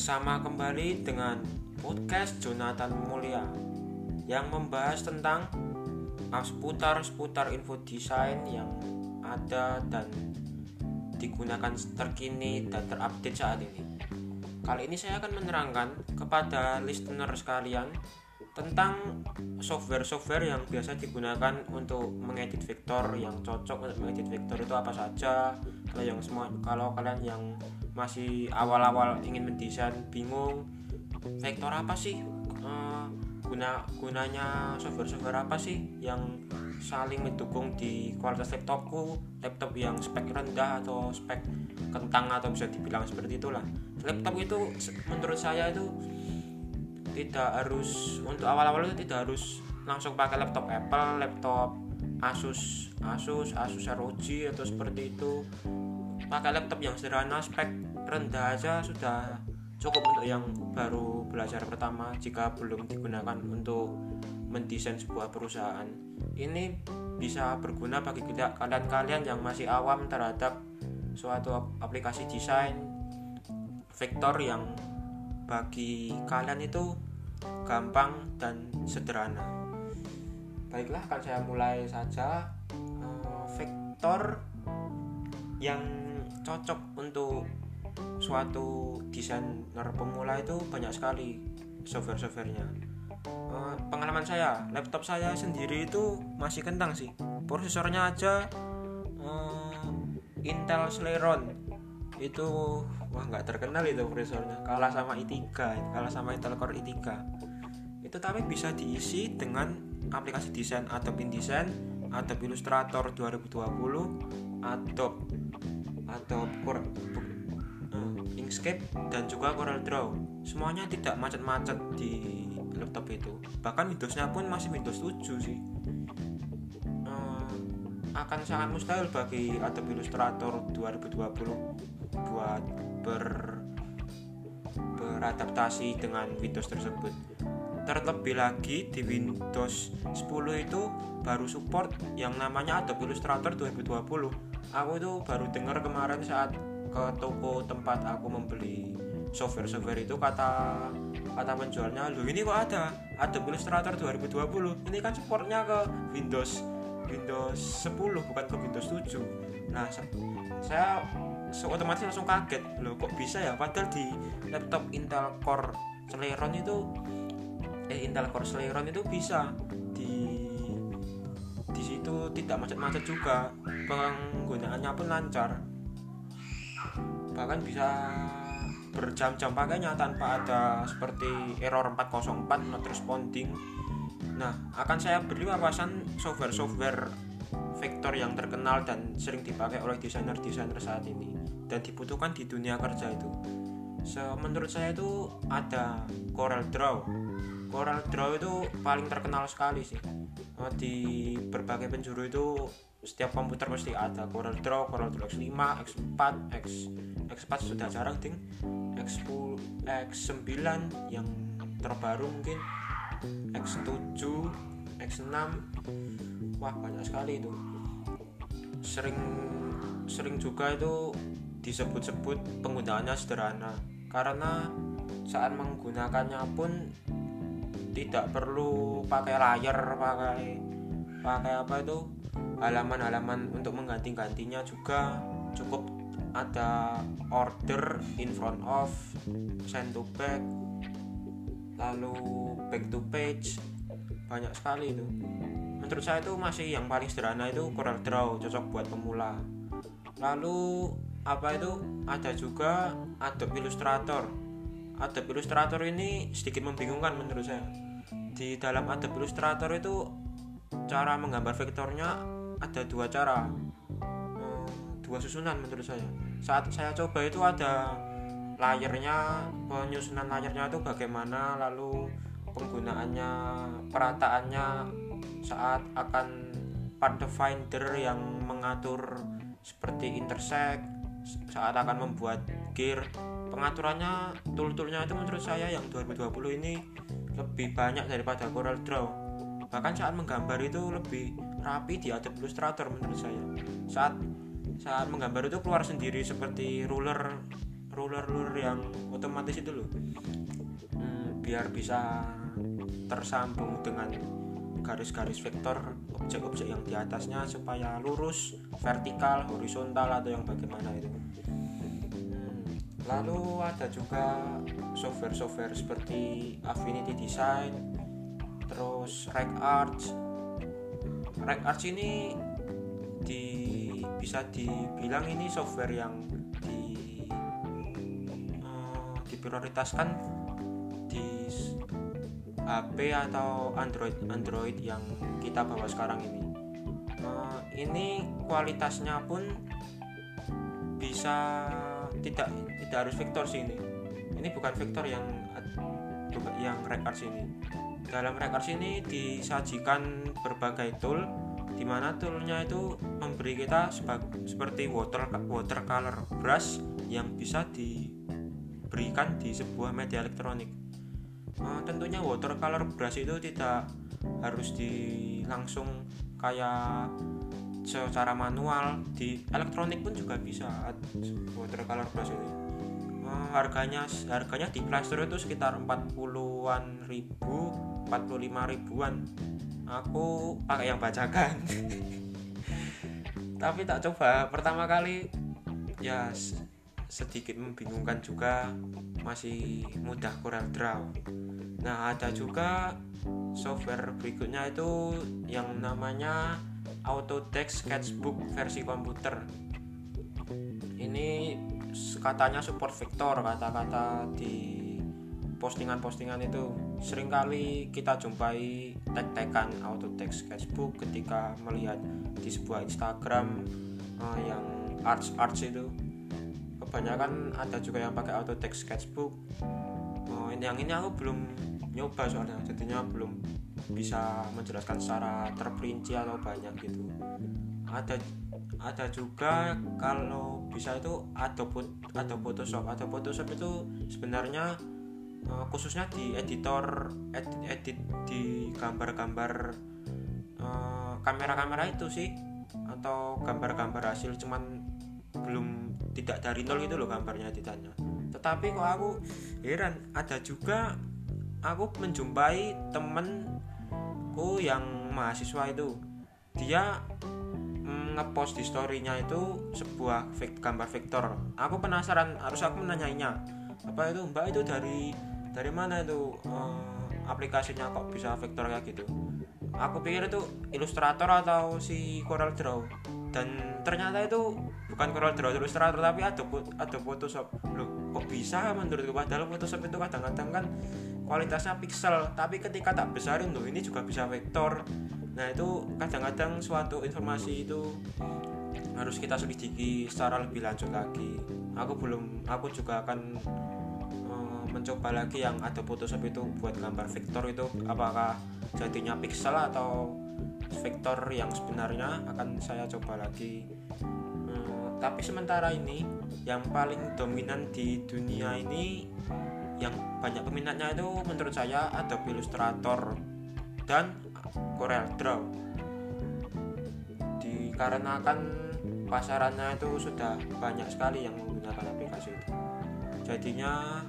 Bersama kembali dengan podcast Jonathan Mulia yang membahas tentang seputar-seputar info desain yang ada dan digunakan terkini dan terupdate saat ini. Kali ini saya akan menerangkan kepada listener sekalian tentang software-software yang biasa digunakan untuk mengedit vektor yang cocok untuk mengedit vektor itu apa saja kalau yang semua kalau kalian yang masih awal-awal ingin mendesain bingung vektor apa sih uh, guna gunanya software-software apa sih yang saling mendukung di kualitas laptopku laptop yang spek rendah atau spek kentang atau bisa dibilang seperti itulah laptop itu menurut saya itu tidak harus untuk awal-awal itu tidak harus langsung pakai laptop Apple, laptop Asus, Asus, Asus ROG atau seperti itu. Pakai laptop yang sederhana, spek rendah aja sudah cukup untuk yang baru belajar pertama jika belum digunakan untuk mendesain sebuah perusahaan. Ini bisa berguna bagi kalian-kalian yang masih awam terhadap suatu aplikasi desain vektor yang bagi kalian itu gampang dan sederhana. Baiklah, akan saya mulai saja. Uh, vektor yang cocok untuk suatu desainer pemula itu banyak sekali software-softwarenya. Uh, pengalaman saya, laptop saya sendiri itu masih kentang sih. Prosesornya aja uh, Intel Celeron itu wah nggak terkenal itu prosesornya kalah sama i3 kalah sama Intel Core i3 itu tapi bisa diisi dengan aplikasi desain Adobe InDesign Adobe Illustrator 2020 Adobe Adobe Core Inkscape dan juga Corel Draw semuanya tidak macet-macet di laptop itu bahkan Windowsnya pun masih Windows 7 sih uh, akan sangat mustahil bagi Adobe Illustrator 2020 buat ber beradaptasi dengan Windows tersebut. Terlebih lagi di Windows 10 itu baru support yang namanya Adobe Illustrator 2020. Aku itu baru dengar kemarin saat ke toko tempat aku membeli software-software itu kata kata penjualnya lu ini kok ada? Adobe Illustrator 2020 ini kan supportnya ke Windows Windows 10 bukan ke Windows 7 nah saya so, otomatis langsung kaget. Loh kok bisa ya? Padahal di laptop Intel Core Celeron itu eh Intel Core Celeron itu bisa. Di di situ tidak macet-macet juga. Penggunaannya pun lancar bahkan bisa berjam-jam pakainya tanpa ada seperti error 404 not responding nah akan saya beri wawasan software-software vektor yang terkenal dan sering dipakai oleh desainer-desainer saat ini dan dibutuhkan di dunia kerja itu. So, menurut saya itu ada Corel Draw. Corel Draw itu paling terkenal sekali sih. Di berbagai penjuru itu setiap komputer pasti ada. Corel Draw, Corel Draw X5, X4, X X4 sudah jarang ding. X10, X9 yang terbaru mungkin. X7, X6 wah banyak sekali itu. Sering sering juga itu disebut-sebut penggunaannya sederhana. Karena saat menggunakannya pun tidak perlu pakai layar pakai pakai apa itu halaman-halaman untuk mengganti-gantinya juga cukup ada order in front of send to back lalu back to page. Banyak sekali itu. Menurut saya itu masih yang paling sederhana itu Corel Draw cocok buat pemula. Lalu apa itu? Ada juga Adobe Illustrator. Adobe Illustrator ini sedikit membingungkan menurut saya. Di dalam Adobe Illustrator itu cara menggambar vektornya ada dua cara. Hmm, dua susunan menurut saya. Saat saya coba itu ada layernya penyusunan layernya itu bagaimana lalu penggunaannya perataannya saat akan finder yang mengatur seperti intersect saat akan membuat gear. Pengaturannya tool-toolnya itu menurut saya yang 2020 ini lebih banyak daripada Corel Draw bahkan saat menggambar itu lebih rapi di Adobe Illustrator menurut saya saat saat menggambar itu keluar sendiri seperti ruler ruler-ruler yang otomatis itu loh hmm, biar bisa tersambung dengan garis-garis vektor objek-objek yang di atasnya supaya lurus, vertikal, horizontal atau yang bagaimana itu. Hmm, lalu ada juga software-software seperti Affinity Design, terus RecArch. RecArch ini di bisa dibilang ini software yang di uh, diprioritaskan di HP atau Android Android yang kita bawa sekarang ini. Uh, ini kualitasnya pun bisa tidak tidak harus vektor sih ini. Ini bukan vektor yang yang record ini dalam record ini disajikan berbagai tool di mana toolnya itu memberi kita seperti water watercolor brush yang bisa diberikan di sebuah media elektronik. Uh, tentunya watercolor brush itu tidak harus di langsung kayak secara manual di elektronik pun juga bisa watercolor brush itu harganya harganya di Play Store itu sekitar 40-an ribu 45 ribuan. Aku pakai yang bacakan tapi tak coba. Pertama kali ya sedikit membingungkan juga. Masih mudah Corel Draw. Nah ada juga software berikutnya itu yang namanya Autotext Sketchbook versi komputer. Ini katanya support vektor kata-kata di postingan-postingan itu. Seringkali kita jumpai tag-tagan auto text sketchbook ketika melihat di sebuah Instagram uh, yang arts arts itu. Kebanyakan ada juga yang pakai auto text sketchbook uh, yang ini aku belum nyoba soalnya jadinya belum bisa menjelaskan secara terperinci atau banyak gitu. Ada ada juga kalau bisa itu ada ada Photoshop. Ada Photoshop itu sebenarnya uh, khususnya di editor edit, edit di gambar-gambar uh, kamera-kamera itu sih. Atau gambar-gambar hasil cuman belum tidak dari nol itu loh gambarnya editannya. Tetapi kok aku heran ada juga aku menjumpai temenku yang mahasiswa itu. Dia ngepost di storynya itu sebuah gambar vektor aku penasaran harus aku menanyainya. Apa itu? Mbak itu dari dari mana itu uh, aplikasinya kok bisa vektor kayak gitu? Aku pikir itu ilustrator atau si Corel Draw. Dan ternyata itu bukan Corel Draw ilustrator tapi ada ada Photoshop. Loh kok bisa menurutku? Padahal Photoshop itu kadang-kadang kan kualitasnya pixel. Tapi ketika tak besarin loh ini juga bisa vektor nah itu kadang-kadang suatu informasi itu harus kita selidiki secara lebih lanjut lagi. Aku belum aku juga akan mencoba lagi yang ada Photoshop itu buat gambar vektor itu apakah jadinya pixel atau vektor yang sebenarnya akan saya coba lagi. Hmm, tapi sementara ini yang paling dominan di dunia ini yang banyak peminatnya itu menurut saya Adobe Illustrator dan Corel Draw. Dikarenakan pasarannya itu sudah banyak sekali yang menggunakan aplikasi itu. Jadinya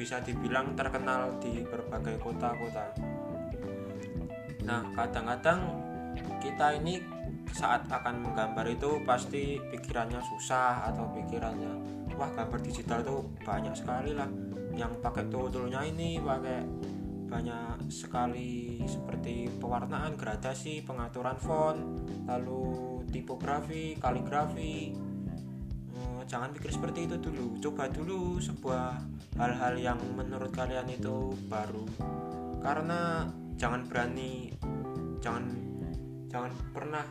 bisa dibilang terkenal di berbagai kota-kota. Nah, kadang-kadang kita ini saat akan menggambar itu pasti pikirannya susah atau pikirannya wah gambar digital itu banyak sekali lah. Yang pakai tool-toolnya ini pakai banyak sekali seperti pewarnaan, gradasi, pengaturan font, lalu tipografi, kaligrafi, jangan pikir seperti itu dulu. Coba dulu sebuah hal-hal yang menurut kalian itu baru. Karena jangan berani jangan jangan pernah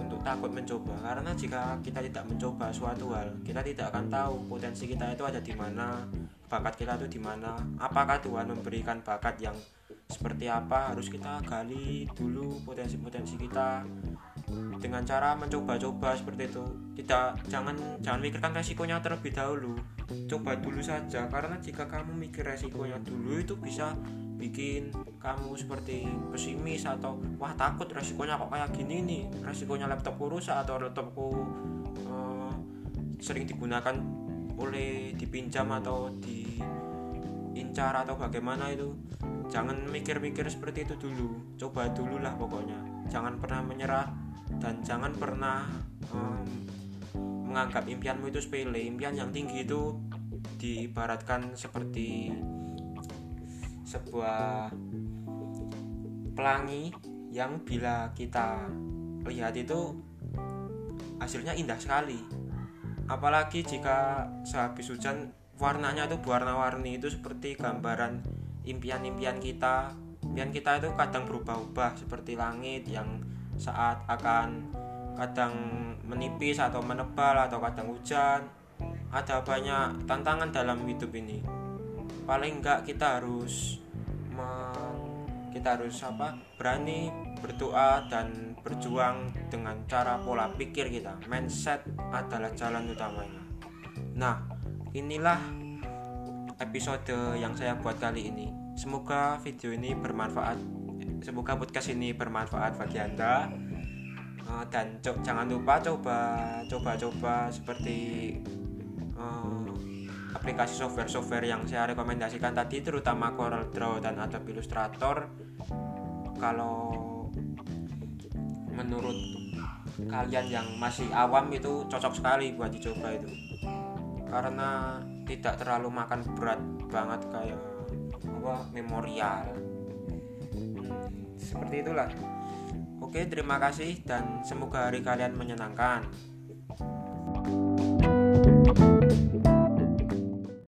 untuk takut mencoba. Karena jika kita tidak mencoba suatu hal kita tidak akan tahu potensi kita itu ada di mana bakat kita itu di mana? Apakah Tuhan memberikan bakat yang seperti apa? Harus kita gali dulu potensi-potensi kita dengan cara mencoba-coba seperti itu. Tidak jangan jangan mikirkan resikonya terlebih dahulu. Coba dulu saja karena jika kamu mikir resikonya dulu itu bisa bikin kamu seperti pesimis atau wah takut resikonya kok kayak gini nih? Resikonya laptopku rusak atau laptopku uh, sering digunakan boleh dipinjam atau diincar atau bagaimana itu. Jangan mikir-mikir seperti itu dulu. Coba dulu lah pokoknya. Jangan pernah menyerah dan jangan pernah um, menganggap impianmu itu sepele. Impian yang tinggi itu diibaratkan seperti sebuah pelangi yang bila kita lihat itu hasilnya indah sekali apalagi jika sehabis hujan warnanya itu warna-warni itu seperti gambaran impian-impian kita. Impian kita itu kadang berubah-ubah seperti langit yang saat akan kadang menipis atau menebal atau kadang hujan. Ada banyak tantangan dalam hidup ini. Paling enggak kita harus kita harus apa? Berani berdoa dan berjuang dengan cara pola pikir kita. Mindset adalah jalan utamanya. Nah inilah episode yang saya buat kali ini. Semoga video ini bermanfaat semoga podcast ini bermanfaat bagi anda. Uh, dan jangan lupa coba coba-coba seperti uh, aplikasi software-software yang saya rekomendasikan tadi terutama Corel Draw dan Adobe Illustrator. Kalau menurut kalian yang masih awam itu cocok sekali buat dicoba itu? Karena tidak terlalu makan berat banget kayak apa memorial. Seperti itulah. Oke terima kasih dan semoga hari kalian menyenangkan